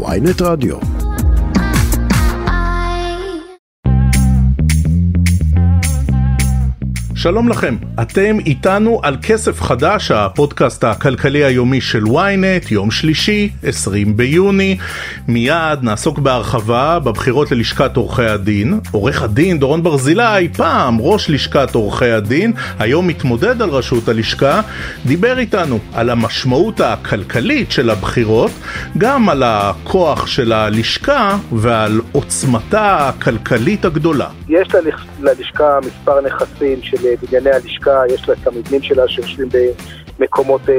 ויינט רדיו. שלום לכם, אתם איתנו על כסף חדש, הפודקאסט הכלכלי היומי של ynet, יום שלישי, 20 ביוני. מיד נעסוק בהרחבה בבחירות ללשכת עורכי הדין. עורך הדין דורון ברזילי, פעם ראש לשכת עורכי הדין, היום מתמודד על ראשות הלשכה, דיבר איתנו על המשמעות הכלכלית של הבחירות, גם על הכוח של הלשכה ועל עוצמתה הכלכלית הגדולה. יש ללשכה מספר נכסים של בנייני הלשכה, יש לה את המבנים שלה שיושבים במקומות אה,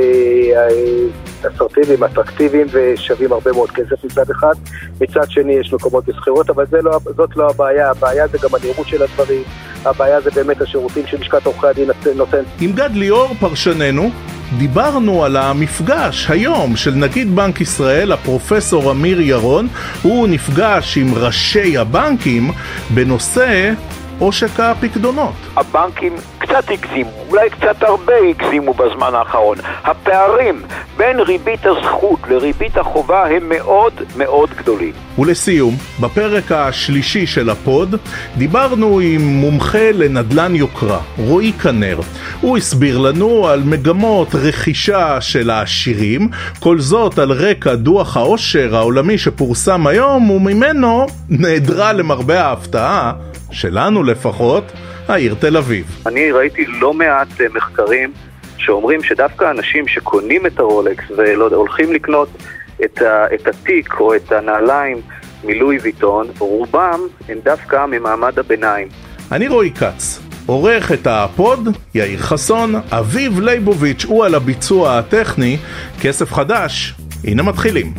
אה, אסרטיביים, אטרקטיביים ושווים הרבה מאוד כסף מצד אחד. מצד שני יש מקומות בשכירות, אבל לא, זאת לא הבעיה, הבעיה זה גם הנראות של הדברים, הבעיה זה באמת השירותים שלשכת עורכי הדין נותנת. עם גד ליאור, פרשננו, דיברנו על המפגש היום של נגיד בנק ישראל, הפרופסור אמיר ירון, הוא נפגש עם ראשי הבנקים בנושא עושק הפקדונות. הבנקים קצת הגזימו, אולי קצת הרבה הגזימו בזמן האחרון. הפערים בין ריבית הזכות לריבית החובה הם מאוד מאוד גדולים. ולסיום, בפרק השלישי של הפוד, דיברנו עם מומחה לנדל"ן יוקרה, רועי כנר. הוא הסביר לנו על מגמות רכישה של העשירים, כל זאת על רקע דוח העושר העולמי שפורסם היום, וממנו נעדרה למרבה ההפתעה שלנו לפחות, העיר תל אביב. אני ראיתי לא מעט אה, מחקרים שאומרים שדווקא אנשים שקונים את הרולקס והולכים לקנות את, ה, את התיק או את הנעליים מלואי ויטון, רובם הם דווקא ממעמד הביניים. אני רועי כץ. עורך את הפוד, יאיר חסון, אביב ליבוביץ' הוא על הביצוע הטכני, כסף חדש, הנה מתחילים.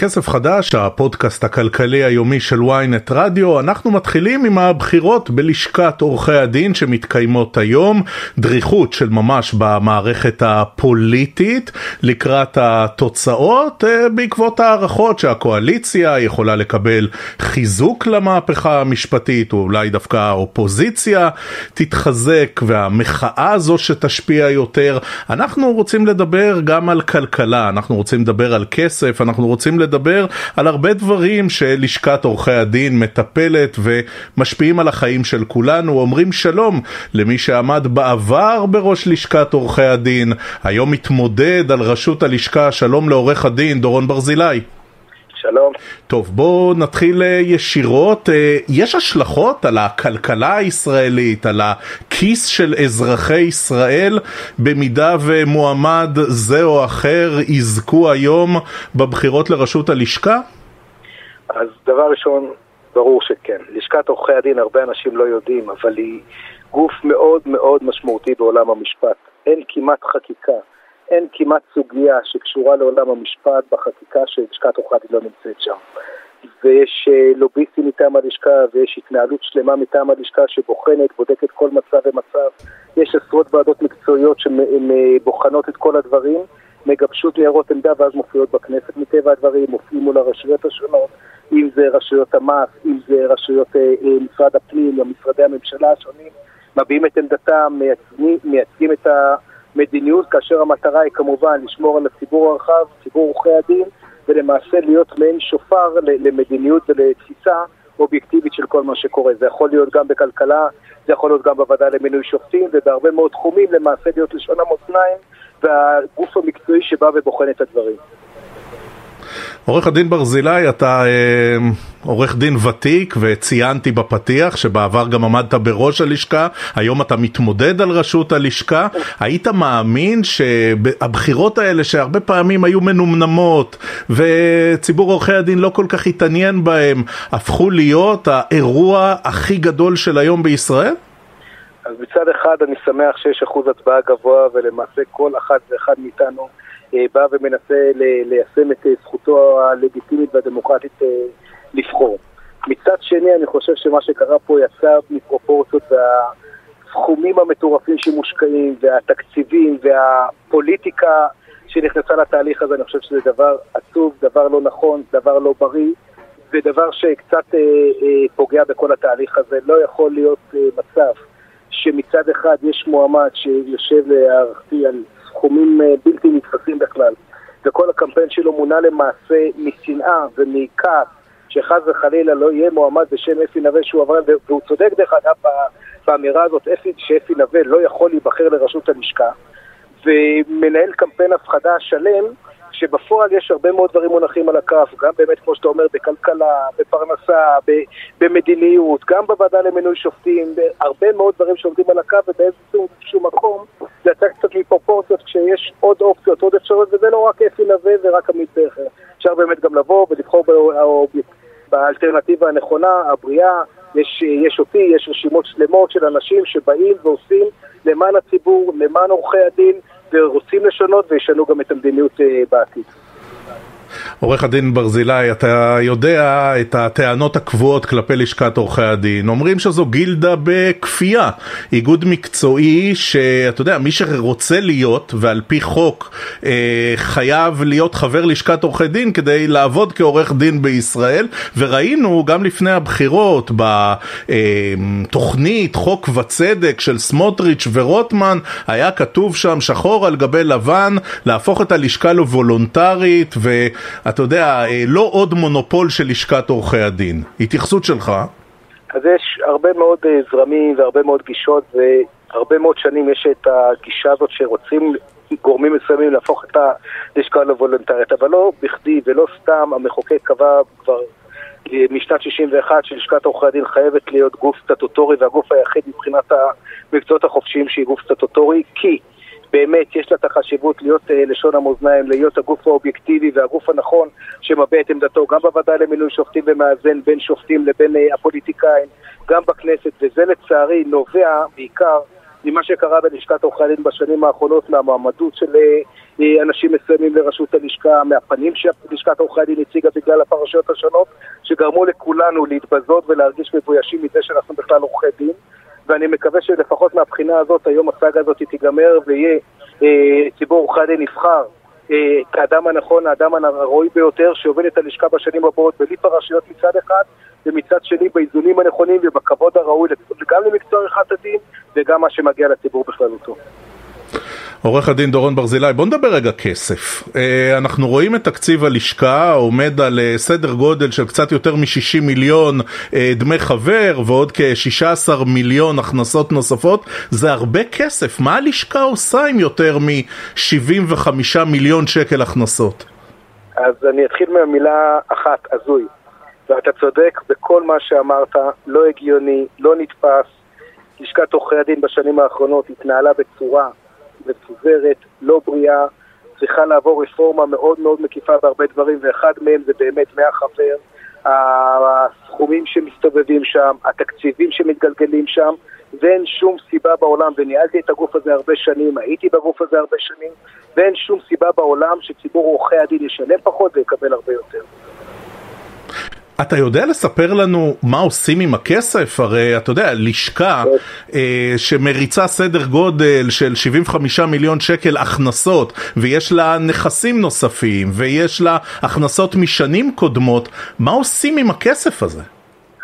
כסף חדש, הפודקאסט הכלכלי היומי של ynet רדיו, אנחנו מתחילים עם הבחירות בלשכת עורכי הדין שמתקיימות היום, דריכות של ממש במערכת הפוליטית. לקראת התוצאות אה, בעקבות הערכות שהקואליציה יכולה לקבל חיזוק למהפכה המשפטית, או אולי דווקא האופוזיציה תתחזק והמחאה זו שתשפיע יותר. אנחנו רוצים לדבר גם על כלכלה, אנחנו רוצים לדבר על כסף, אנחנו רוצים לדבר לדבר על הרבה דברים שלשכת עורכי הדין מטפלת ומשפיעים על החיים של כולנו. אומרים שלום למי שעמד בעבר בראש לשכת עורכי הדין, היום מתמודד על ראשות הלשכה, שלום לעורך הדין דורון ברזילי. שלום. טוב, בואו נתחיל אה, ישירות. אה, יש השלכות על הכלכלה הישראלית, על הכיס של אזרחי ישראל, במידה ומועמד זה או אחר יזכו היום בבחירות לראשות הלשכה? אז דבר ראשון, ברור שכן. לשכת עורכי הדין, הרבה אנשים לא יודעים, אבל היא גוף מאוד מאוד משמעותי בעולם המשפט. אין כמעט חקיקה אין כמעט סוגיה שקשורה לעולם המשפט בחקיקה שלשכת עורכי הדין לא נמצאת שם. ויש אה, לוביסטים מטעם הלשכה ויש התנהלות שלמה מטעם הלשכה שבוחנת, בודקת כל מצב ומצב. יש עשרות ועדות מקצועיות שבוחנות את כל הדברים, מגבשות ניירות עמדה ואז מופיעות בכנסת מטבע הדברים, מופיעים מול הרשויות השונות, אם זה רשויות המס, אם זה רשויות אה, אה, משרד הפנים, או משרדי הממשלה השונים, מביעים את עמדתם, מייצגים, את ה... מדיניות, כאשר המטרה היא כמובן לשמור על הציבור הרחב, ציבור עורכי הדין, ולמעשה להיות מעין שופר למדיניות ולתפיסה אובייקטיבית של כל מה שקורה. זה יכול להיות גם בכלכלה, זה יכול להיות גם בוועדה למינוי שופטים, ובהרבה מאוד תחומים למעשה להיות לשון המאזניים והגוף המקצועי שבא ובוחן את הדברים. עורך הדין ברזילי, אתה אה, עורך דין ותיק וציינתי בפתיח שבעבר גם עמדת בראש הלשכה, היום אתה מתמודד על ראשות הלשכה. היית מאמין שהבחירות האלה שהרבה פעמים היו מנומנמות וציבור עורכי הדין לא כל כך התעניין בהם, הפכו להיות האירוע הכי גדול של היום בישראל? אז מצד אחד אני שמח שיש אחוז הצבעה גבוה ולמעשה כל אחת ואחד מאיתנו בא ומנסה ליישם את אה, זכותו הלגיטימית והדמוקרטית אה, לבחור. מצד שני, אני חושב שמה שקרה פה יצא מפרופורציות והסכומים המטורפים שמושקעים והתקציבים והפוליטיקה שנכנסה לתהליך הזה, אני חושב שזה דבר עצוב, דבר לא נכון, דבר לא בריא ודבר שקצת אה, אה, פוגע בכל התהליך הזה. לא יכול להיות אה, מצב שמצד אחד יש מועמד שיושב להערכתי על סכומים אה, בלתי נתפסים בכלל, וכל הקמפיין שלו מונע למעשה משנאה ומכעס שחס וחלילה לא יהיה מועמד בשם אפי נווה שהוא עבר, והוא צודק דרך אגב באמירה הזאת, אפי, שאפי נווה לא יכול להיבחר לראשות הלשכה, ומנהל קמפיין הפחדה שלם, שבפועל יש הרבה מאוד דברים מונחים על הכף, גם באמת, כמו שאתה אומר, בכלכלה, בפרנסה, במדיניות, גם בוועדה למינוי שופטים, הרבה מאוד דברים שעומדים על הכף, ובאיזשהו מקום זה יצא קצת מפרופורציות כשיש עוד אופציות, עוד אפשרויות, וזה לא רק אפי נווה ורק עמית בכר. אפשר באמת גם לבוא ולבחור באלטרנטיבה הנכונה, הבריאה, יש, יש אותי, יש רשימות שלמות של אנשים שבאים ועושים למען הציבור, למען עורכי הדין, ורוצים לשנות וישנו גם את המדיניות אה, בעתיד. עורך הדין ברזילי, אתה יודע את הטענות הקבועות כלפי לשכת עורכי הדין. אומרים שזו גילדה בכפייה, איגוד מקצועי שאתה יודע, מי שרוצה להיות, ועל פי חוק אה, חייב להיות חבר לשכת עורכי דין כדי לעבוד כעורך דין בישראל, וראינו גם לפני הבחירות בתוכנית חוק וצדק של סמוטריץ' ורוטמן, היה כתוב שם שחור על גבי לבן להפוך את הלשכה לוולונטרית, ו... אתה יודע, אה, לא עוד מונופול של לשכת עורכי הדין. התייחסות שלך? אז יש הרבה מאוד אה, זרמים והרבה מאוד גישות, והרבה מאוד שנים יש את הגישה הזאת שרוצים גורמים מסוימים להפוך את הלשכה לוולונטרית, אבל לא בכדי ולא סתם המחוקק קבע כבר אה, משנת 61 שלשכת עורכי הדין חייבת להיות גוף סטטוטורי והגוף היחיד מבחינת המקצועות החופשיים שהיא גוף סטטוטורי, כי באמת יש לה את החשיבות להיות uh, לשון המאזניים, להיות הגוף האובייקטיבי והגוף הנכון שמביע את עמדתו גם בוועדה למינוי שופטים ומאזן בין שופטים לבין uh, הפוליטיקאים, גם בכנסת, וזה לצערי נובע בעיקר ממה שקרה בלשכת עורכי הדין בשנים האחרונות, מהמועמדות של uh, אנשים מסוימים לראשות הלשכה, מהפנים שלשכת עורכי הדין הציגה בגלל הפרשיות השונות, שגרמו לכולנו להתבזות ולהרגיש מבוישים מזה שאנחנו בכלל עורכי דין. ואני מקווה שלפחות מהבחינה הזאת היום הסאגה הזאת תיגמר ויהיה אה, ציבור הדין נבחר אה, כאדם הנכון, האדם הראוי ביותר שיוביל את הלשכה בשנים הבאות בלי פרשיות מצד אחד ומצד שני באיזונים הנכונים ובכבוד הראוי גם למקצוע עריכת הדין וגם מה שמגיע לציבור בכללותו. עורך הדין דורון ברזילי, בוא נדבר רגע כסף. אה, אנחנו רואים את תקציב הלשכה עומד על אה, סדר גודל של קצת יותר מ-60 מיליון אה, דמי חבר ועוד כ-16 מיליון הכנסות נוספות. זה הרבה כסף. מה הלשכה עושה עם יותר מ-75 מיליון שקל הכנסות? אז אני אתחיל מהמילה אחת, הזוי. ואתה צודק בכל מה שאמרת, לא הגיוני, לא נתפס. לשכת עורכי הדין בשנים האחרונות התנהלה בצורה מפוזרת, לא בריאה, צריכה לעבור רפורמה מאוד מאוד מקיפה בהרבה דברים, ואחד מהם זה באמת מהחבר, הסכומים שמסתובבים שם, התקציבים שמתגלגלים שם, ואין שום סיבה בעולם, וניהלתי את הגוף הזה הרבה שנים, הייתי בגוף הזה הרבה שנים, ואין שום סיבה בעולם שציבור עורכי הדין ישלם פחות ויקבל הרבה יותר. אתה יודע לספר לנו מה עושים עם הכסף? הרי אתה יודע, לשכה אה, שמריצה סדר גודל של 75 מיליון שקל הכנסות ויש לה נכסים נוספים ויש לה הכנסות משנים קודמות, מה עושים עם הכסף הזה?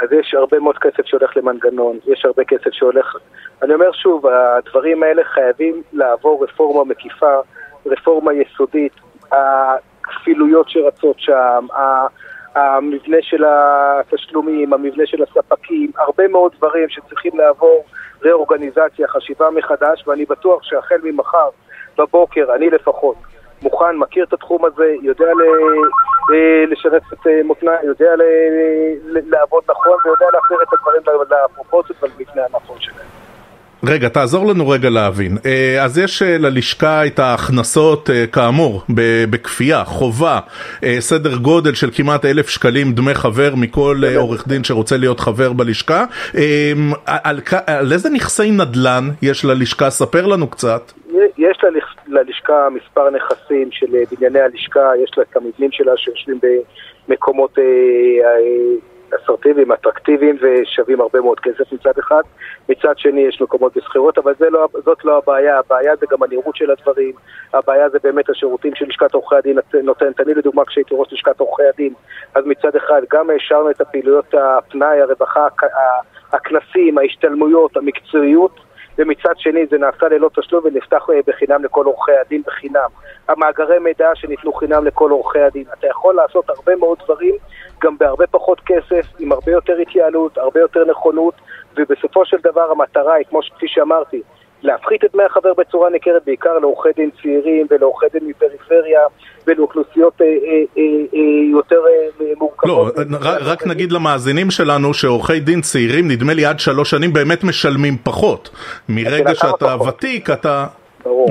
אז יש הרבה מאוד כסף שהולך למנגנון, יש הרבה כסף שהולך... אני אומר שוב, הדברים האלה חייבים לעבור רפורמה מקיפה, רפורמה יסודית, הכפילויות שרצות שם, המבנה של התשלומים, המבנה של הספקים, הרבה מאוד דברים שצריכים לעבור ראורגניזציה, חשיבה מחדש, ואני בטוח שהחל ממחר בבוקר, אני לפחות, מוכן, מכיר את התחום הזה, יודע אה, לשרת את אה, מותניים, יודע לעבוד נכון ויודע להחזיר את הדברים לפרופורציות ולמבנה הנכון שלהם. רגע, תעזור לנו רגע להבין. אה, אז יש אה, ללשכה את ההכנסות, אה, כאמור, בכפייה, חובה, סדר גודל של כמעט אלף שקלים דמי חבר מכל עורך דין שרוצה להיות חבר בלשכה. על, על איזה נכסי נדל"ן יש ללשכה? ספר לנו קצת. יש ללשכה מספר נכסים של בנייני הלשכה, יש לה את המבנים שלה שיושבים במקומות... אסרטיביים, אטרקטיביים ושווים הרבה מאוד כסף מצד אחד. מצד שני יש מקומות בשכירות, אבל לא, זאת לא הבעיה, הבעיה זה גם הנראות של הדברים, הבעיה זה באמת השירותים של עורכי הדין נותנת. אני לדוגמה כשהייתי ראש לשכת עורכי הדין, אז מצד אחד גם השארנו את הפעילויות הפנאי, הרווחה, הכנסים, ההשתלמויות, המקצועיות, ומצד שני זה נעשה ללא תשלום ונפתח אה, בחינם לכל עורכי הדין בחינם. המאגרי מידע שניתנו חינם לכל עורכי הדין. אתה יכול לעשות הרבה מאוד דברים, גם בהרבה פחות כסף, עם הרבה יותר התייעלות, הרבה יותר נכונות, ובסופו של דבר המטרה היא, כמו כפי שאמרתי, להפחית את דמי החבר בצורה ניכרת, בעיקר לעורכי דין צעירים ולעורכי דין מפריפריה ולאוכלוסיות אה, אה, אה, אה, יותר אה, מורכבות. לא, רק נגיד למאזינים שלנו שעורכי דין צעירים, נדמה לי עד שלוש שנים, באמת משלמים פחות. מרגע שאתה פחות. ותיק, אתה... ברור.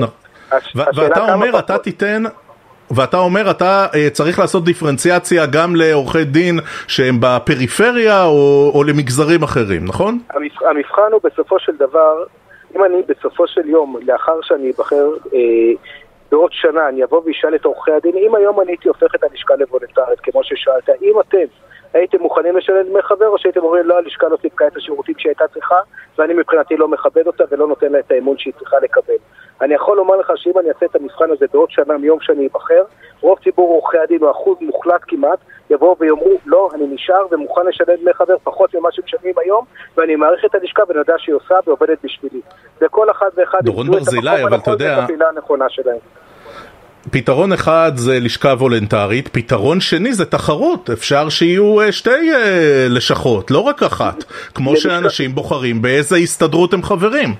הש... ואתה אומר, פחות. אתה תיתן... ואתה אומר, אתה uh, צריך לעשות דיפרנציאציה גם לעורכי דין שהם בפריפריה או, או למגזרים אחרים, נכון? המבחן הוא בסופו של דבר אם אני בסופו של יום, לאחר שאני אבחר אה, בעוד שנה, אני אבוא ואשאל את עורכי הדין, אם היום אני הייתי הופך את הלשכה לוולנטרית, כמו ששאלת, אם אתם הייתם מוכנים לשלם דמי חבר, או שהייתם אומרים, לא, הלשכה לא סיפקה את השירותים שהיא הייתה צריכה, ואני מבחינתי לא מכבד אותה ולא נותן לה את האמון שהיא צריכה לקבל. אני יכול לומר לך שאם אני אעשה את המבחן הזה בעוד שנה מיום שאני אבחר, רוב ציבור עורכי הדין הוא אחוז מוחלט כמעט, יבואו ויאמרו, לא, אני נשאר ומוכן לשלם דמי חבר פחות ממה שמשלמים היום, ואני מעריך את הלשכה ואני יודע שהיא עושה ועובדת בשבילי. וכל אחד ואחד דורון ברזילי, אבל אתה יודע... פתרון אחד זה לשכה וולנטרית, פתרון שני זה תחרות, אפשר שיהיו אה, שתי אה, לשכות, לא רק אחת, כמו שאנשים בוחרים באיזה הסתדרות הם חברים.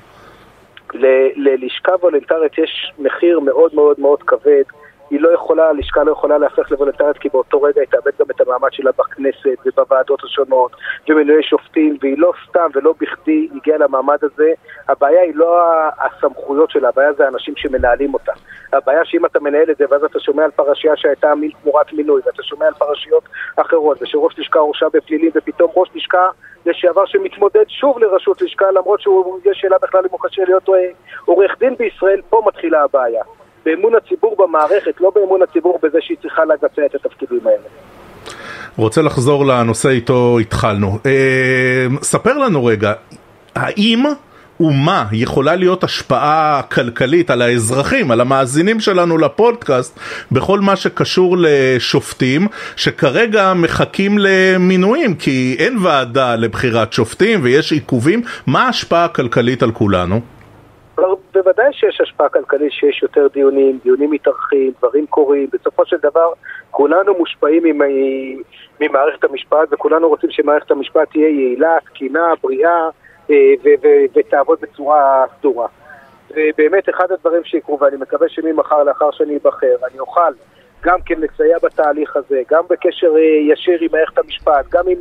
ללשכה וולנטרית יש מחיר מאוד מאוד מאוד כבד היא לא יכולה, הלשכה לא יכולה להפך לוולנטרית כי באותו רגע היא תאבד גם את המעמד שלה בכנסת ובוועדות השונות ומינויי שופטים והיא לא סתם ולא בכדי הגיעה למעמד הזה. הבעיה היא לא הסמכויות שלה, הבעיה זה האנשים שמנהלים אותה. הבעיה שאם אתה מנהל את זה ואז אתה שומע על פרשייה שהייתה מין תמורת מינוי ואתה שומע על פרשיות אחרות ושראש לשכה הורשע בפלילים ופתאום ראש לשכה לשעבר שמתמודד שוב לראשות לשכה למרות שיש שאלה בכלל אם הוא קשה להיות עורך דין בישראל, פה מתחילה הבעיה באמון הציבור במערכת, לא באמון הציבור בזה שהיא צריכה לבצע את התפקידים האלה. רוצה לחזור לנושא איתו התחלנו. אה, ספר לנו רגע, האם ומה יכולה להיות השפעה כלכלית על האזרחים, על המאזינים שלנו לפודקאסט, בכל מה שקשור לשופטים, שכרגע מחכים למינויים, כי אין ועדה לבחירת שופטים ויש עיכובים, מה ההשפעה הכלכלית על כולנו? בוודאי שיש השפעה כלכלית, שיש יותר דיונים, דיונים מתארחים, דברים קורים, בסופו של דבר כולנו מושפעים ממערכת המשפט וכולנו רוצים שמערכת המשפט תהיה יעילה, תקינה, בריאה אה, ותעבוד בצורה סדורה. ובאמת אחד הדברים שיקרו, ואני מקווה שממחר לאחר שאני אבחר, אני אוכל גם כן לסייע בתהליך הזה, גם בקשר אה, ישיר עם מערכת המשפט, גם עם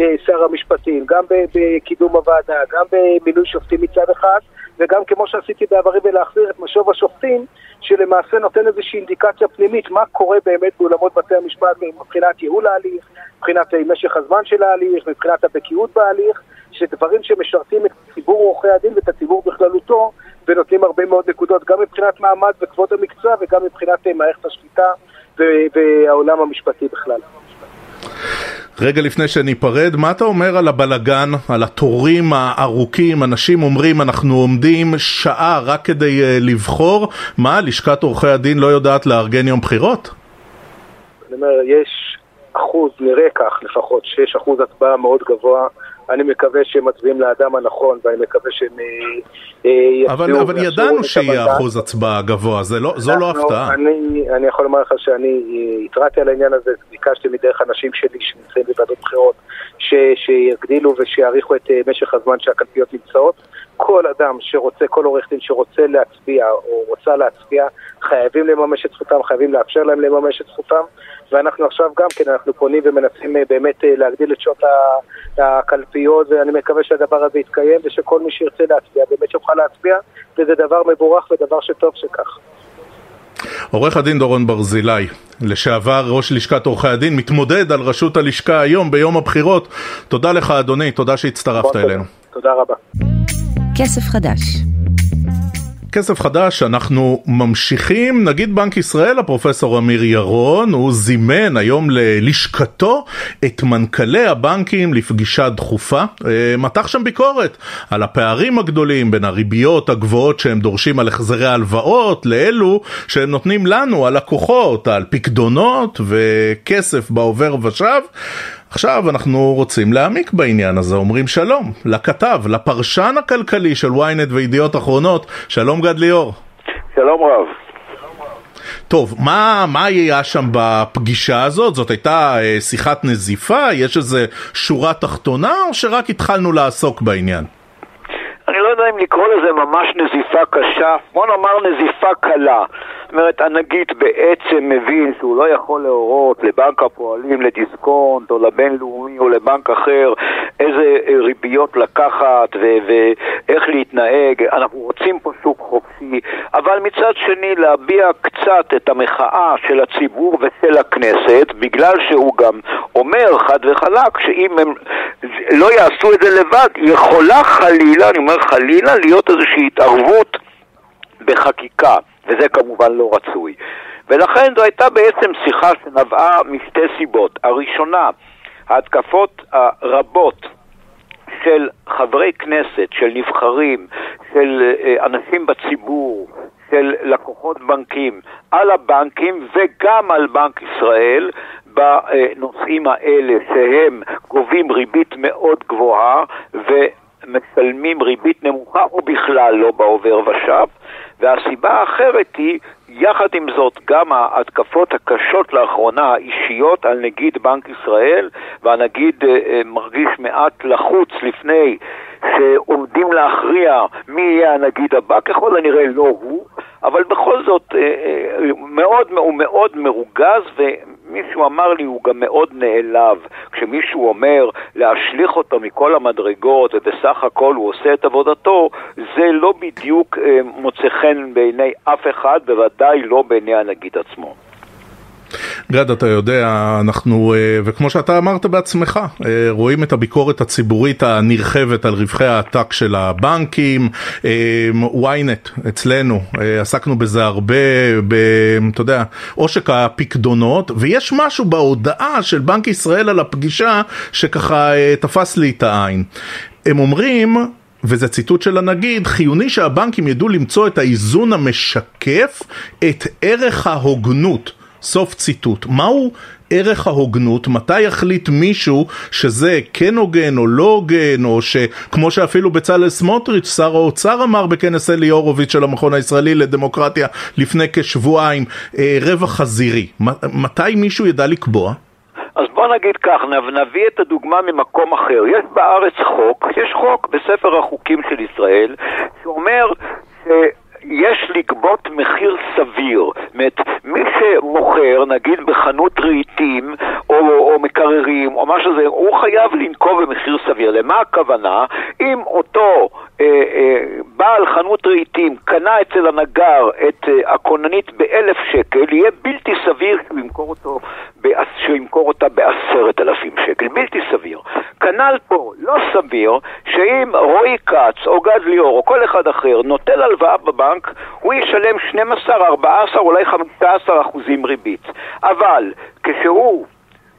אה, שר המשפטים, גם בקידום הוועדה, גם במינוי שופטים מצד אחד, וגם כמו שעשיתי בעברי בלהחזיר את משוב השופטים, שלמעשה נותן איזושהי אינדיקציה פנימית מה קורה באמת באולמות בתי המשפט מבחינת ייעול ההליך, מבחינת משך הזמן של ההליך, מבחינת הבקיאות בהליך, שדברים שמשרתים את ציבור עורכי הדין ואת הציבור בכללותו ונותנים הרבה מאוד נקודות גם מבחינת מעמד וכבוד המקצוע וגם מבחינת מערכת השליטה והעולם המשפטי בכלל. רגע לפני שניפרד, מה אתה אומר על הבלגן, על התורים הארוכים, אנשים אומרים אנחנו עומדים שעה רק כדי uh, לבחור, מה, לשכת עורכי הדין לא יודעת לארגן יום בחירות? אני אומר, יש אחוז, נראה כך לפחות, שיש אחוז הצבעה מאוד גבוה אני מקווה שהם מצביעים לאדם הנכון, ואני מקווה שהם אה, אה, יצביעו... אבל, אבל ידענו שיהיה אחוז הצבעה גבוה, זה לא, זו לא הפתעה. אני, אני יכול לומר לך שאני אה, התרעתי על העניין הזה, ביקשתי מדרך אנשים שלי שנמצאים בוועדות בחירות, ש, שיגדילו ושיעריכו את משך הזמן שהקלפיות נמצאות. כל אדם שרוצה, כל עורך דין שרוצה להצביע או רוצה להצביע, חייבים לממש את זכותם, חייבים לאפשר להם לממש את זכותם. ואנחנו עכשיו גם כן, אנחנו פונים ומנסים אה, באמת אה, להגדיל את שעות הקלפיות, ואני מקווה שהדבר הזה יתקיים, ושכל מי שירצה להצביע באמת יוכל להצביע, וזה דבר מבורך ודבר שטוב שכך. עורך הדין דורון ברזילי, לשעבר ראש לשכת עורכי הדין, מתמודד על ראשות הלשכה היום ביום הבחירות. תודה לך אדוני, תודה שהצטרפת אלינו. תודה רבה. כסף חדש כסף חדש, אנחנו ממשיכים, נגיד בנק ישראל, הפרופסור אמיר ירון, הוא זימן היום ללשכתו את מנכ"לי הבנקים לפגישה דחופה, אה, מתח שם ביקורת על הפערים הגדולים בין הריביות הגבוהות שהם דורשים על החזרי הלוואות לאלו שהם נותנים לנו, הלקוחות, על פקדונות וכסף בעובר ושב. עכשיו אנחנו רוצים להעמיק בעניין הזה, אומרים שלום לכתב, לפרשן הכלכלי של ynet וידיעות אחרונות, שלום גד ליאור. שלום רב. טוב, מה, מה היה שם בפגישה הזאת? זאת הייתה אה, שיחת נזיפה? יש איזה שורה תחתונה או שרק התחלנו לעסוק בעניין? אני לא יודע אם לקרוא לזה ממש נזיפה קשה, בוא נאמר נזיפה קלה. זאת אומרת, הנגיד בעצם מבין שהוא לא יכול להורות לבנק הפועלים, לדיסקונט, או לבינלאומי, או לבנק אחר, איזה ריביות לקחת ואיך להתנהג. אנחנו רוצים פה שוק חופשי, אבל מצד שני להביע קצת את המחאה של הציבור ושל הכנסת, בגלל שהוא גם אומר חד וחלק שאם הם לא יעשו את זה לבד, יכולה חלילה, אני אומר חלילה, להיות איזושהי התערבות בחקיקה. וזה כמובן לא רצוי. ולכן זו הייתה בעצם שיחה שנבעה משתי סיבות. הראשונה, ההתקפות הרבות של חברי כנסת, של נבחרים, של אה, אנשים בציבור, של לקוחות בנקים, על הבנקים וגם על בנק ישראל בנושאים האלה שהם גובים ריבית מאוד גבוהה ומשלמים ריבית נמוכה או בכלל לא בעובר ושב. והסיבה האחרת היא, יחד עם זאת, גם ההתקפות הקשות לאחרונה, האישיות על נגיד בנק ישראל, והנגיד אה, אה, מרגיש מעט לחוץ לפני שעומדים להכריע מי יהיה הנגיד הבא, ככל הנראה לא הוא, אבל בכל זאת אה, אה, מאוד, הוא מאוד מרוגז ומישהו אמר לי הוא גם מאוד נעלב. כשמישהו אומר להשליך אותו מכל המדרגות ובסך הכל הוא עושה את עבודתו, זה לא בדיוק אה, מוצא חן בעיני אף אחד, בוודאי לא בעיני הנגיד עצמו. גד, אתה יודע, אנחנו, אה, וכמו שאתה אמרת בעצמך, אה, רואים את הביקורת הציבורית הנרחבת על רווחי העתק של הבנקים. אה, ynet, אצלנו, עסקנו בזה הרבה, ב, אתה יודע, עושק הפקדונות, ויש משהו בהודעה של בנק ישראל על הפגישה שככה תפס לי את העין. הם אומרים, וזה ציטוט של הנגיד, חיוני שהבנקים ידעו למצוא את האיזון המשקף את ערך ההוגנות. סוף ציטוט. מהו ערך ההוגנות? מתי יחליט מישהו שזה כן הוגן או לא הוגן, או שכמו שאפילו בצלאל סמוטריץ', שר האוצר אמר בכנס אלי הורוביץ של המכון הישראלי לדמוקרטיה לפני כשבועיים, אה, רווח חזירי. מתי מישהו ידע לקבוע? אז בוא נגיד כך, נביא את הדוגמה ממקום אחר. יש בארץ חוק, יש חוק בספר החוקים של ישראל, שאומר ש... יש לגבות מחיר סביר. זאת אומרת, מי שמוכר, נגיד בחנות רהיטים, או, או מקררים, או משהו כזה, הוא חייב לנקוב במחיר סביר. למה הכוונה? אם אותו אה, אה, בעל חנות רהיטים קנה אצל הנגר את אה, הכוננית באלף שקל, יהיה בלתי סביר שהוא ימכור, אותו, שהוא ימכור אותה בעשרת אלפים שקל. בלתי סביר. כנ"ל פה, לא סביר שאם רועי כץ או גד ליאור או כל אחד אחר נוטל הלוואה בבנק, הוא ישלם 12, 14, אולי 15 אחוזים ריבית. אבל כשהוא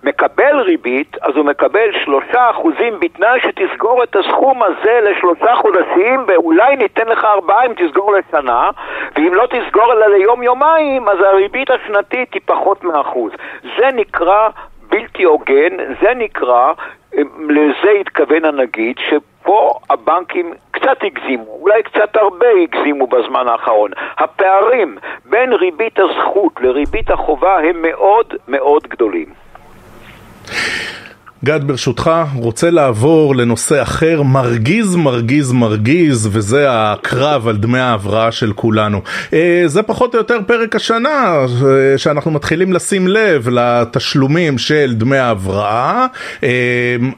מקבל ריבית, אז הוא מקבל שלושה אחוזים בתנאי שתסגור את הסכום הזה לשלושה חודשים ואולי ניתן לך ארבעה אם תסגור לשנה ואם לא תסגור אלא ליום-יומיים אז הריבית השנתית היא פחות מאחוז. זה נקרא בלתי הוגן, זה נקרא, לזה התכוון הנגיד, שפה הבנקים קצת הגזימו, אולי קצת הרבה הגזימו בזמן האחרון. הפערים בין ריבית הזכות לריבית החובה הם מאוד מאוד גדולים. גד, ברשותך, רוצה לעבור לנושא אחר, מרגיז, מרגיז, מרגיז, וזה הקרב על דמי ההבראה של כולנו. אה, זה פחות או יותר פרק השנה, אה, שאנחנו מתחילים לשים לב לתשלומים של דמי ההבראה. אה,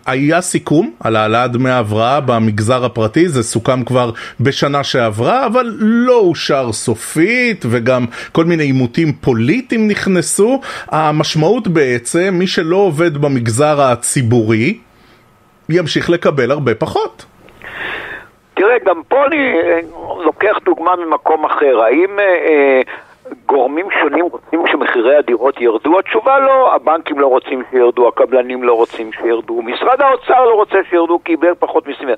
היה סיכום על העלאת דמי ההבראה במגזר הפרטי, זה סוכם כבר בשנה שעברה, אבל לא אושר סופית, וגם כל מיני עימותים פוליטיים נכנסו. המשמעות בעצם, מי שלא עובד במגזר הציבורי, הציבורי ימשיך לקבל הרבה פחות. תראה, גם פה אני אה, לוקח דוגמה ממקום אחר. האם אה, אה, גורמים שונים רוצים שמחירי הדירות ירדו? התשובה לא, הבנקים לא רוצים שירדו, הקבלנים לא רוצים שירדו, משרד האוצר לא רוצה שירדו כי קיבל פחות מיסים.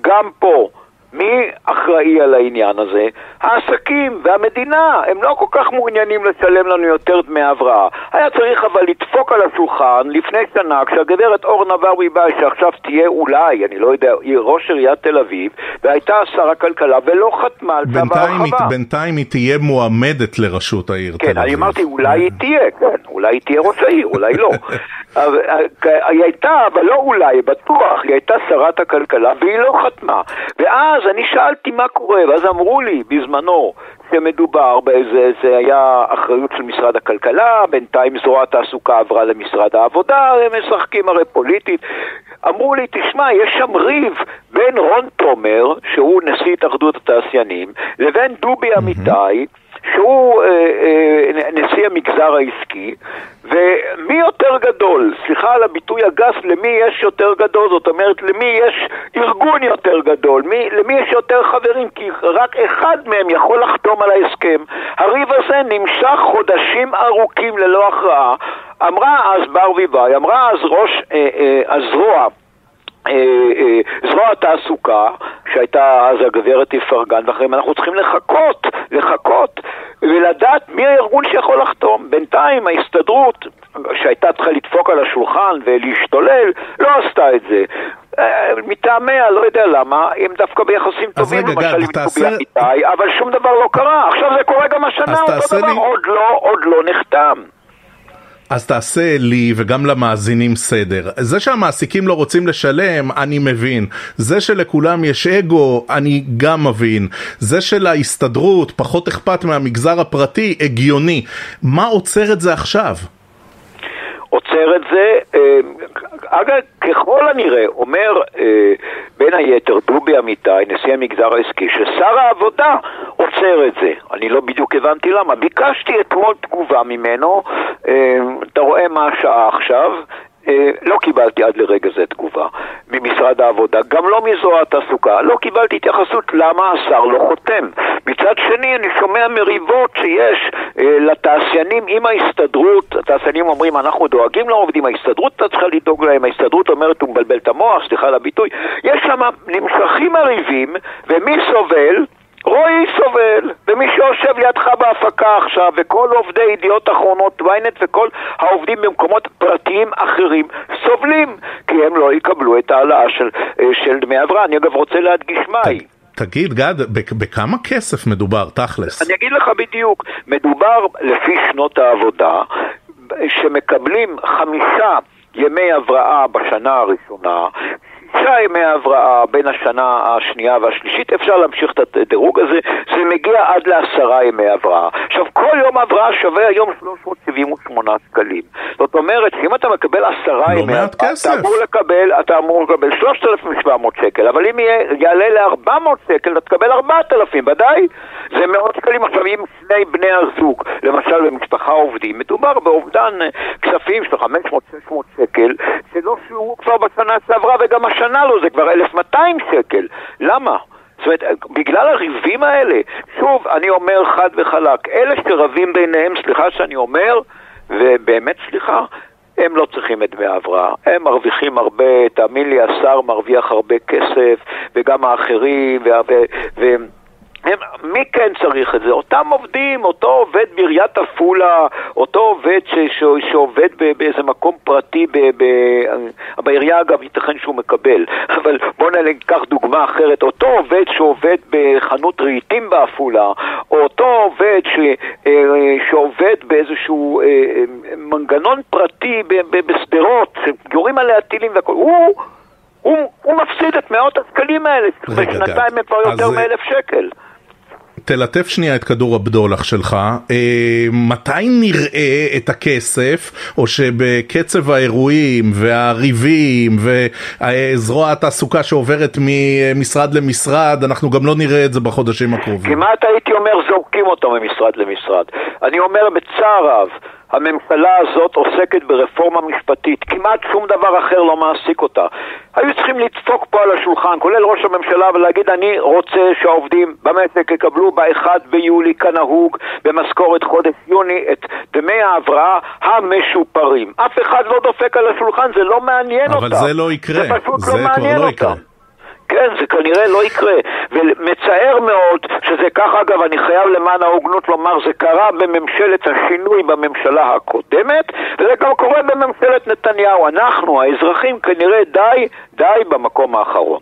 גם פה מי אחראי על העניין הזה? העסקים והמדינה, הם לא כל כך מעוניינים לשלם לנו יותר דמי הבראה. היה צריך אבל לדפוק על השולחן לפני שנה, כשהגברת אורנה ברביבאי, שעכשיו תהיה אולי, אני לא יודע, היא ראש עיריית תל אביב, והייתה שר הכלכלה ולא חתמה על צו ההרחבה. בינתיים היא תהיה מועמדת לראשות העיר תל כן, אביב. אני אמרתי, אולי היא תהיה, כן, אולי היא תהיה ראש העיר, אולי לא. אבל, אה, היא הייתה, אבל לא אולי, בטוח, היא הייתה שרת הכלכלה והיא לא חתמה. ואז אני שאלתי מה קורה, ואז אמרו לי בזמנו שמדובר באיזה, זה היה אחריות של משרד הכלכלה, בינתיים זרוע התעסוקה עברה למשרד העבודה, הם משחקים הרי פוליטית. אמרו לי, תשמע, יש שם ריב בין רון תומר, שהוא נשיא התאחדות התעשיינים, לבין דובי אמיתי, שהוא אה, אה, נשיא המגזר העסקי, ומי יותר גדול, סליחה על הביטוי הגס, למי יש יותר גדול, זאת אומרת, למי יש ארגון יותר גדול, מי, למי יש יותר חברים, כי רק אחד מהם יכול לחתום על ההסכם. הריב הזה נמשך חודשים ארוכים ללא הכרעה. אמרה אז ברביבאי, אמרה אז ראש אה, אה, הזרוע, זרוע התעסוקה, שהייתה אז הגברת איפרגן ואחרים, אנחנו צריכים לחכות, לחכות ולדעת מי הארגון שיכול לחתום. בינתיים ההסתדרות, שהייתה צריכה לדפוק על השולחן ולהשתולל, לא עשתה את זה. אה, מטעמיה, לא יודע למה, הם דווקא ביחסים טובים, רגע, למשל עם תעשה- אמיתי, אבל שום דבר לא קרה. עכשיו זה קורה גם השנה, אותו דבר, לי- עוד לא, עוד לא נחתם. אז תעשה לי וגם למאזינים סדר. זה שהמעסיקים לא רוצים לשלם, אני מבין. זה שלכולם יש אגו, אני גם מבין. זה שלהסתדרות פחות אכפת מהמגזר הפרטי, הגיוני. מה עוצר את זה עכשיו? עוצר את זה, אה, אגב, ככל הנראה, אומר אה, בין היתר דובי אמיתי, נשיא המגזר העסקי, ששר העבודה עוצר את זה. אני לא בדיוק הבנתי למה. ביקשתי אתמול תגובה ממנו, אה, אתה רואה מה השעה עכשיו, לא קיבלתי עד לרגע זה תגובה ממשרד העבודה, גם לא מזרוע התעסוקה, לא קיבלתי התייחסות למה השר לא חותם. מצד שני, אני שומע מריבות שיש אה, לתעשיינים עם ההסתדרות, התעשיינים אומרים אנחנו דואגים לעובדים, ההסתדרות אתה צריכה לדאוג להם, ההסתדרות אומרת הוא מבלבל את המוח, סליחה על הביטוי, יש שם נמשכים הריבים, ומי סובל? רועי סובל, ומי שיושב לידך בהפקה עכשיו, וכל עובדי ידיעות אחרונות, ynet וכל העובדים במקומות פרטיים אחרים סובלים, כי הם לא יקבלו את ההעלאה של, אה, של דמי הבראה. אני אגב רוצה להדגיש מהי. תגיד, גד, בכ- בכמה כסף מדובר, תכלס? אני אגיד לך בדיוק, מדובר לפי שנות העבודה, שמקבלים חמישה ימי הבראה בשנה הראשונה, שישה ימי הבראה בין השנה השנייה והשלישית, אפשר להמשיך את הדירוג הזה, זה מגיע עד לעשרה ימי הבראה. עכשיו, כל יום הבראה שווה היום 378 שקלים. זאת אומרת, שאם אתה מקבל עשרה לא ימי הבראה. אתה אמור לקבל, אתה אמור לקבל 3,700 שקל, אבל אם יהיה, יעלה ל-400 שקל, אתה תקבל 4,000, ודאי? זה מאות שקלים. עכשיו, אם שני בני הזוג, למשל במשפחה עובדים, מדובר באובדן אה, כספים של 500-600 שקל, שלא שולמו כבר בשנה שעברה, וגם השנה לא, זה כבר 1,200 שקל. למה? זאת אומרת, בגלל הריבים האלה, שוב, אני אומר חד וחלק, אלה שרבים ביניהם, סליחה שאני אומר, ובאמת סליחה, הם לא צריכים את דמי ההבראה, הם מרוויחים הרבה, תאמין לי, השר מרוויח הרבה כסף, וגם האחרים, וה- ו... ו- הם, מי כן צריך את זה? אותם עובדים, אותו עובד בעיריית עפולה, אותו עובד ש, ש, שעובד ב, באיזה מקום פרטי ב, ב, בעירייה, אגב, ייתכן שהוא מקבל, אבל בואו ניקח דוגמה אחרת, אותו עובד שעובד בחנות רהיטים בעפולה, או אותו עובד ש, אה, שעובד באיזשהו אה, מנגנון פרטי ב- ב- בשדרות, שיורים עליה טילים והכל, הוא... הוא, הוא מפסיד את מאות השקלים האלה, בשנתיים. הם כבר יותר מאלף שקל. תלטף שנייה את כדור הבדולח שלך, אה, מתי נראה את הכסף, או שבקצב האירועים והריבים וזרוע התעסוקה שעוברת ממשרד למשרד, אנחנו גם לא נראה את זה בחודשים הקרובים. כמעט הייתי אומר זורקים אותו ממשרד למשרד. אני אומר בצער רב, הממשלה הזאת עוסקת ברפורמה משפטית, כמעט שום דבר אחר לא מעסיק אותה. היו צריכים לדפוק פה על השולחן, כולל ראש הממשלה, ולהגיד אני רוצה שהעובדים במשק יקבלו ב-1 ביולי כנהוג במשכורת חודש יוני את דמי ההבראה המשופרים. אף אחד לא דופק על השולחן, זה לא מעניין אבל אותם. זה לא יקרה, זה פשוט זה לא כבר מעניין לא אותם. יקרה. כן, זה כנראה לא יקרה. ומצער מאוד שזה ככה, אגב, אני חייב למען ההוגנות לומר, זה קרה בממשלת השינוי בממשלה הקודמת, וזה גם קורה בממשלת נתניהו. אנחנו, האזרחים, כנראה די, די במקום האחרון.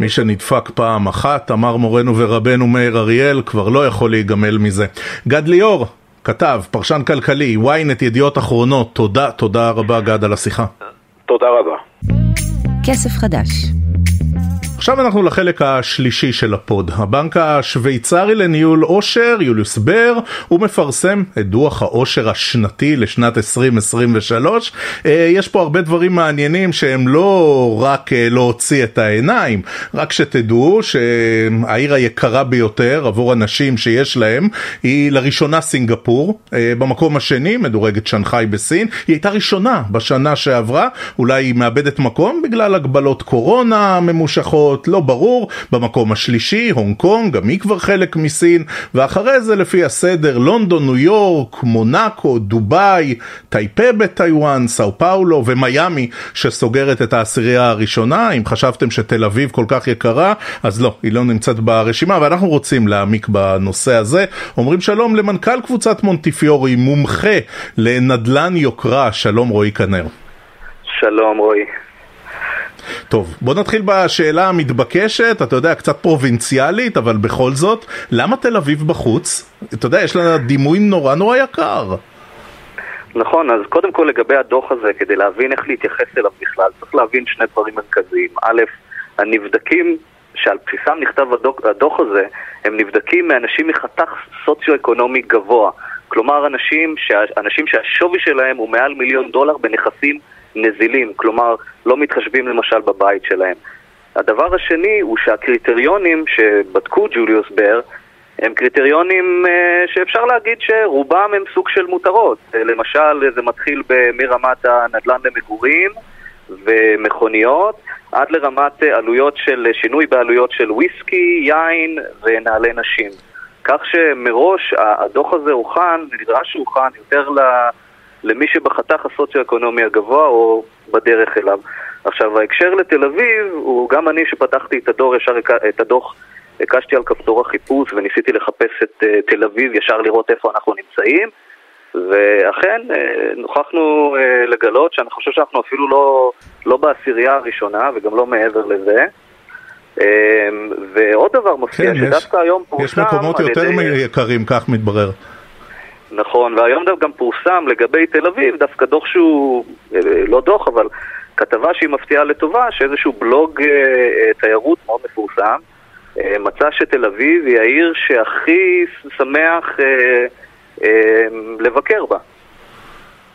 מי שנדפק פעם אחת, אמר מורנו ורבנו מאיר אריאל, כבר לא יכול להיגמל מזה. גד ליאור, כתב, פרשן כלכלי, ynet ידיעות אחרונות, תודה, תודה רבה גד על השיחה. תודה רבה. כסף חדש love. עכשיו אנחנו לחלק השלישי של הפוד. הבנק השוויצרי לניהול עושר, יוליוס בר, הוא מפרסם את דוח העושר השנתי לשנת 2023. אה, יש פה הרבה דברים מעניינים שהם לא רק אה, להוציא את העיניים, רק שתדעו שהעיר היקרה ביותר עבור אנשים שיש להם היא לראשונה סינגפור. אה, במקום השני מדורגת שנגחאי בסין. היא הייתה ראשונה בשנה שעברה, אולי היא מאבדת מקום בגלל הגבלות קורונה ממושכות. אחרות, לא ברור. במקום השלישי, הונג קונג, גם היא כבר חלק מסין, ואחרי זה לפי הסדר, לונדון, ניו יורק, מונאקו, דובאי, טייפה בטיוואן, סאו פאולו ומיאמי, שסוגרת את העשירייה הראשונה. אם חשבתם שתל אביב כל כך יקרה, אז לא, היא לא נמצאת ברשימה, ואנחנו רוצים להעמיק בנושא הזה. אומרים שלום למנכ"ל קבוצת מונטיפיורי, מומחה לנדל"ן יוקרה, שלום רועי כנר. שלום רועי. טוב, בוא נתחיל בשאלה המתבקשת, אתה יודע, קצת פרובינציאלית, אבל בכל זאת, למה תל אביב בחוץ? אתה יודע, יש לה דימוי נורא נורא יקר. נכון, אז קודם כל לגבי הדוח הזה, כדי להבין איך להתייחס אליו בכלל, צריך להבין שני דברים מרכזיים. א', הנבדקים שעל בסיסם נכתב הדוח, הדוח הזה, הם נבדקים מאנשים מחתך סוציו-אקונומי גבוה. כלומר, אנשים, שה, אנשים שהשווי שלהם הוא מעל מיליון דולר בנכסים נזילים, כלומר לא מתחשבים למשל בבית שלהם. הדבר השני הוא שהקריטריונים שבדקו ג'וליוס בר הם קריטריונים אה, שאפשר להגיד שרובם הם סוג של מותרות. אה, למשל, זה מתחיל מרמת הנדל"ן למגורים ומכוניות עד לרמת אה, עלויות של שינוי בעלויות של וויסקי, יין ונעלי נשים. כך שמראש הדוח הזה הוכן, נדרש שהוכן יותר ל... למי שבחתך הסוציו-אקונומי הגבוה או בדרך אליו. עכשיו, ההקשר לתל אביב, הוא גם אני שפתחתי את הדור, ישר את הדוח, הקשתי על כפתור החיפוש וניסיתי לחפש את uh, תל אביב, ישר לראות איפה אנחנו נמצאים, ואכן uh, נוכחנו uh, לגלות שאני חושב שאנחנו אפילו לא, לא בעשירייה הראשונה וגם לא מעבר לזה. ועוד דבר מופיע, כן, שדווקא יש, היום פורסם... יש מקומות יותר ידי... יקרים, כך מתברר. נכון, והיום גם פורסם לגבי תל אביב, דווקא דוח שהוא, אה, לא דוח, אבל כתבה שהיא מפתיעה לטובה, שאיזשהו בלוג אה, אה, תיירות מאוד מפורסם, אה, מצא שתל אביב היא העיר שהכי שמח אה, אה, לבקר בה.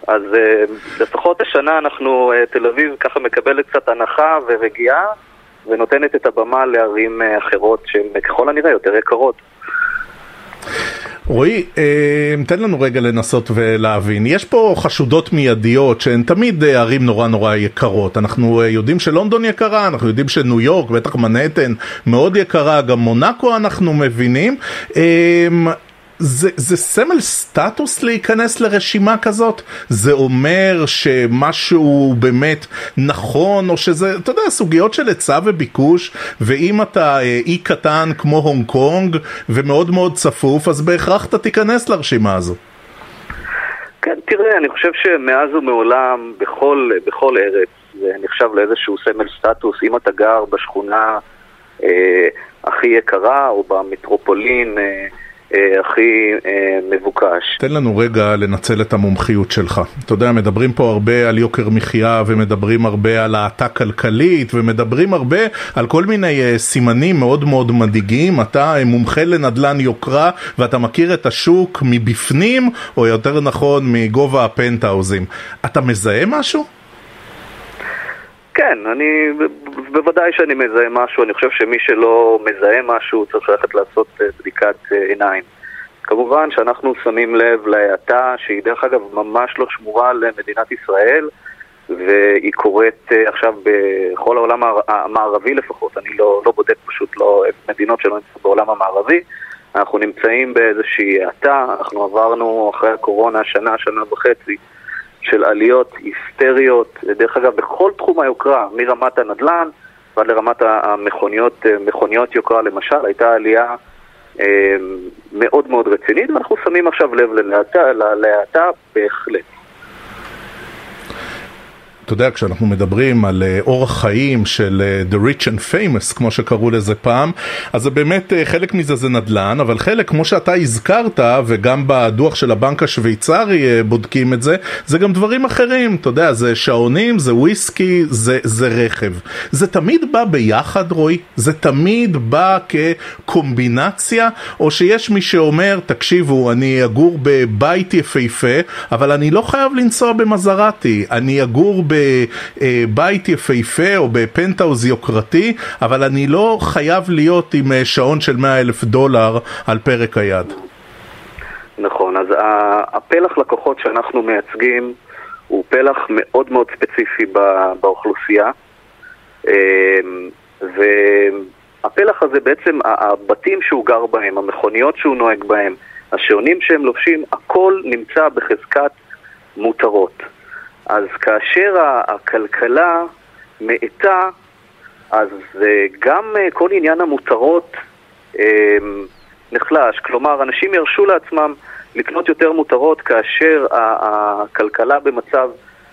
אז אה, לפחות השנה אנחנו, אה, תל אביב ככה מקבלת קצת הנחה ורגיעה, ונותנת את הבמה לערים אה, אחרות שהן ככל הנראה יותר יקרות. רועי, אה, תן לנו רגע לנסות ולהבין. יש פה חשודות מיידיות שהן תמיד אה, ערים נורא נורא יקרות. אנחנו אה, יודעים שלונדון יקרה, אנחנו יודעים שניו יורק, בטח מנהטן מאוד יקרה, גם מונאקו אנחנו מבינים. זה, זה סמל סטטוס להיכנס לרשימה כזאת? זה אומר שמשהו באמת נכון, או שזה, אתה יודע, סוגיות של היצע וביקוש, ואם אתה אה, אי קטן כמו הונג קונג ומאוד מאוד צפוף, אז בהכרח אתה תיכנס לרשימה הזו. כן, תראה, אני חושב שמאז ומעולם, בכל, בכל ארץ, זה נחשב לאיזשהו סמל סטטוס. אם אתה גר בשכונה אה, הכי יקרה, או במטרופולין... אה, הכי אה, מבוקש. תן לנו רגע לנצל את המומחיות שלך. אתה יודע, מדברים פה הרבה על יוקר מחיה ומדברים הרבה על האטה כלכלית ומדברים הרבה על כל מיני אה, סימנים מאוד מאוד מדאיגים. אתה מומחה לנדל"ן יוקרה ואתה מכיר את השוק מבפנים, או יותר נכון מגובה הפנטהאוזים. אתה מזהה משהו? כן, אני, בוודאי שאני מזהה משהו, אני חושב שמי שלא מזהה משהו צריך ללכת לעשות אה, בדיקת אה, עיניים. כמובן שאנחנו שמים לב להאטה שהיא דרך אגב ממש לא שמורה למדינת ישראל והיא קורית אה, עכשיו בכל העולם המערבי לפחות, אני לא, לא בודק פשוט לא מדינות שלא נמצאות בעולם המערבי אנחנו נמצאים באיזושהי האטה, אנחנו עברנו אחרי הקורונה שנה, שנה וחצי של עליות היסטריות, דרך אגב, בכל תחום היוקרה, מרמת הנדל"ן, ועד לרמת המכוניות, מכוניות יוקרה למשל, הייתה עלייה מאוד מאוד רצינית, ואנחנו שמים עכשיו לב להאטה בהחלט. אתה יודע, כשאנחנו מדברים על אה, אורח חיים של אה, The Rich and Famous, כמו שקראו לזה פעם, אז זה באמת, אה, חלק מזה זה נדל"ן, אבל חלק, כמו שאתה הזכרת, וגם בדוח של הבנק השוויצרי בודקים את זה, זה גם דברים אחרים, אתה יודע, זה שעונים, זה וויסקי, זה, זה רכב. זה תמיד בא ביחד, רועי? זה תמיד בא כקומבינציה? או שיש מי שאומר, תקשיבו, אני אגור בבית יפהפה, אבל אני לא חייב לנסוע במזרטי, אני אגור ב... בבית יפהפה או בפנטהאוז יוקרתי, אבל אני לא חייב להיות עם אה, שעון של 100 אלף דולר על פרק היד. נכון, אז הפלח לקוחות שאנחנו מייצגים הוא פלח מאוד מאוד ספציפי באוכלוסייה והפלח הזה בעצם, הבתים שהוא גר בהם, המכוניות שהוא נוהג בהם, השעונים שהם לובשים, הכל נמצא בחזקת מותרות. אז כאשר הכלכלה מאטה, אז אה, גם אה, כל עניין המותרות אה, נחלש. כלומר, אנשים ירשו לעצמם לקנות יותר מותרות כאשר הכלכלה במצב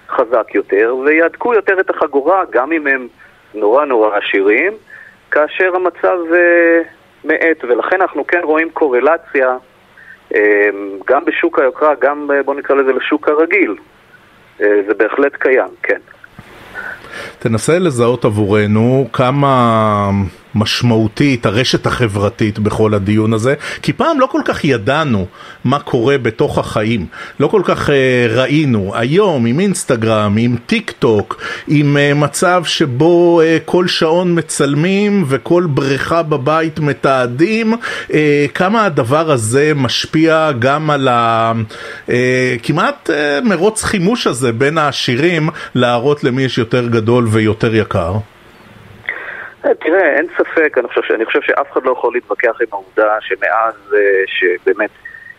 חזק יותר, ויהדקו יותר את החגורה, גם אם הם נורא נורא עשירים, כאשר המצב מאט, ולכן אנחנו כן רואים קורלציה גם בשוק היוקרה, גם בוא נקרא לזה לשוק הרגיל. אה, זה בהחלט קיים, כן. תנסה לזהות עבורנו כמה משמעותית הרשת החברתית בכל הדיון הזה, כי פעם לא כל כך ידענו מה קורה בתוך החיים, לא כל כך uh, ראינו. היום עם אינסטגרם, עם טיק טוק, עם uh, מצב שבו uh, כל שעון מצלמים וכל בריכה בבית מתעדים, uh, כמה הדבר הזה משפיע גם על הכמעט uh, מרוץ חימוש הזה בין העשירים להראות למי יש יותר גדול ויותר יקר. אה, תראה, אין ספק, אני חושב, אני חושב שאף אחד לא יכול להתווכח עם העובדה שמאז uh, שבאמת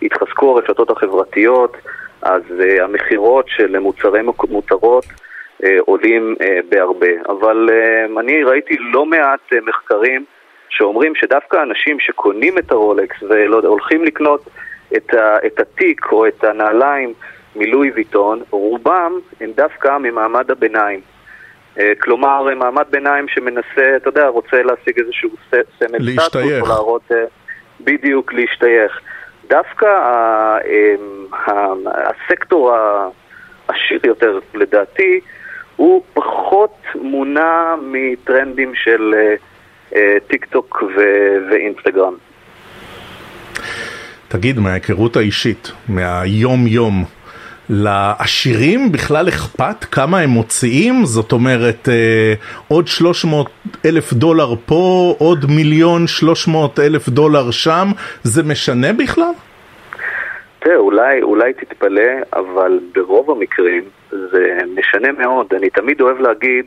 התחזקו הרשתות החברתיות, אז uh, המכירות של מוצרי מותרות uh, עולים uh, בהרבה. אבל uh, אני ראיתי לא מעט uh, מחקרים שאומרים שדווקא אנשים שקונים את הרולקס והולכים לקנות את, ה, את התיק או את הנעליים מלואי ויטון, רובם הם דווקא ממעמד הביניים. אה, כלומר, מעמד ביניים שמנסה, אתה יודע, רוצה להשיג איזשהו סמל סטטוס, או להראות אה, בדיוק להשתייך. דווקא אמ, הסקטור העשיר יותר, לדעתי, הוא פחות מונע מטרנדים של אה, טיק טוק ואינסטגרם. תגיד, מההיכרות האישית, מהיום יום, לעשירים בכלל אכפת כמה הם מוציאים? זאת אומרת, אה, עוד 300 אלף דולר פה, עוד מיליון 300 אלף דולר שם, זה משנה בכלל? תראה, אולי, אולי תתפלא, אבל ברוב המקרים זה משנה מאוד. אני תמיד אוהב להגיד,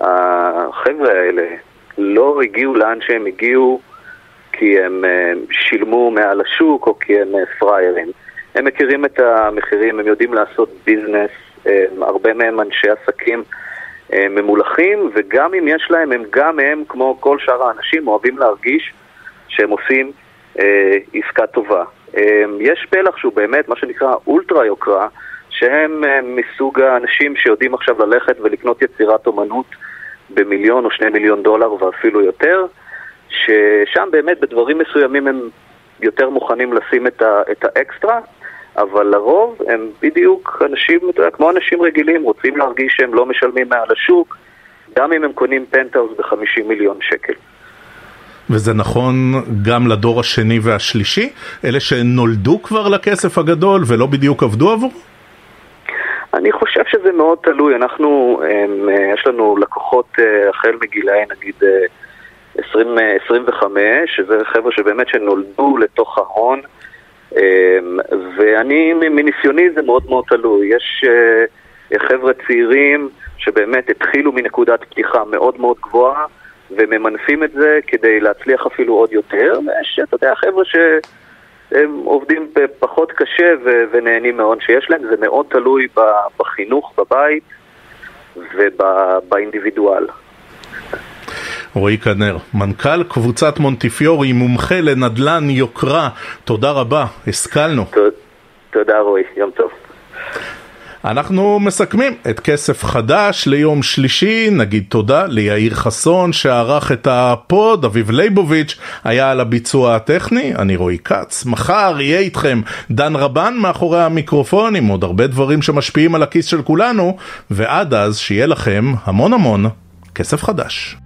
החבר'ה האלה לא הגיעו לאן שהם הגיעו כי הם אה, שילמו מעל השוק או כי הם אה, פראיירים. הם מכירים את המחירים, הם יודעים לעשות ביזנס, הרבה מהם אנשי עסקים ממולחים, וגם אם יש להם, הם גם הם, כמו כל שאר האנשים, אוהבים להרגיש שהם עושים אה, עסקה טובה. אה, יש פלח שהוא באמת מה שנקרא אולטרה יוקרה, שהם אה, מסוג האנשים שיודעים עכשיו ללכת ולקנות יצירת אומנות במיליון או שני מיליון דולר ואפילו יותר, ששם באמת בדברים מסוימים הם יותר מוכנים לשים את, ה, את האקסטרה, אבל לרוב הם בדיוק אנשים, אתה יודע, כמו אנשים רגילים, רוצים להרגיש שהם לא משלמים מעל השוק, גם אם הם קונים פנטהאוז ב-50 מיליון שקל. וזה נכון גם לדור השני והשלישי? אלה שנולדו כבר לכסף הגדול ולא בדיוק עבדו עבור? אני חושב שזה מאוד תלוי. אנחנו, הם, יש לנו לקוחות אה, החל מגילאי נגיד 20, אה, 25, שזה חבר'ה שבאמת שנולדו לתוך ההון. אמ, ואני, מניסיוני זה מאוד מאוד תלוי. יש אה, חבר'ה צעירים שבאמת התחילו מנקודת פתיחה מאוד מאוד גבוהה וממנפים את זה כדי להצליח אפילו עוד יותר, ויש, אתה יודע, חבר'ה שהם עובדים פחות קשה ונהנים מאוד שיש להם, זה מאוד תלוי בחינוך בבית ובאינדיבידואל. רועי כנר, מנכ"ל קבוצת מונטיפיורי, מומחה לנדל"ן יוקרה, תודה רבה, השכלנו. תודה רועי, יום טוב. אנחנו מסכמים את כסף חדש ליום שלישי, נגיד תודה ליאיר חסון שערך את הפוד, אביב ליבוביץ' היה על הביצוע הטכני, אני רועי כץ, מחר יהיה איתכם דן רבן מאחורי המיקרופון עם עוד הרבה דברים שמשפיעים על הכיס של כולנו, ועד אז שיהיה לכם המון המון כסף חדש.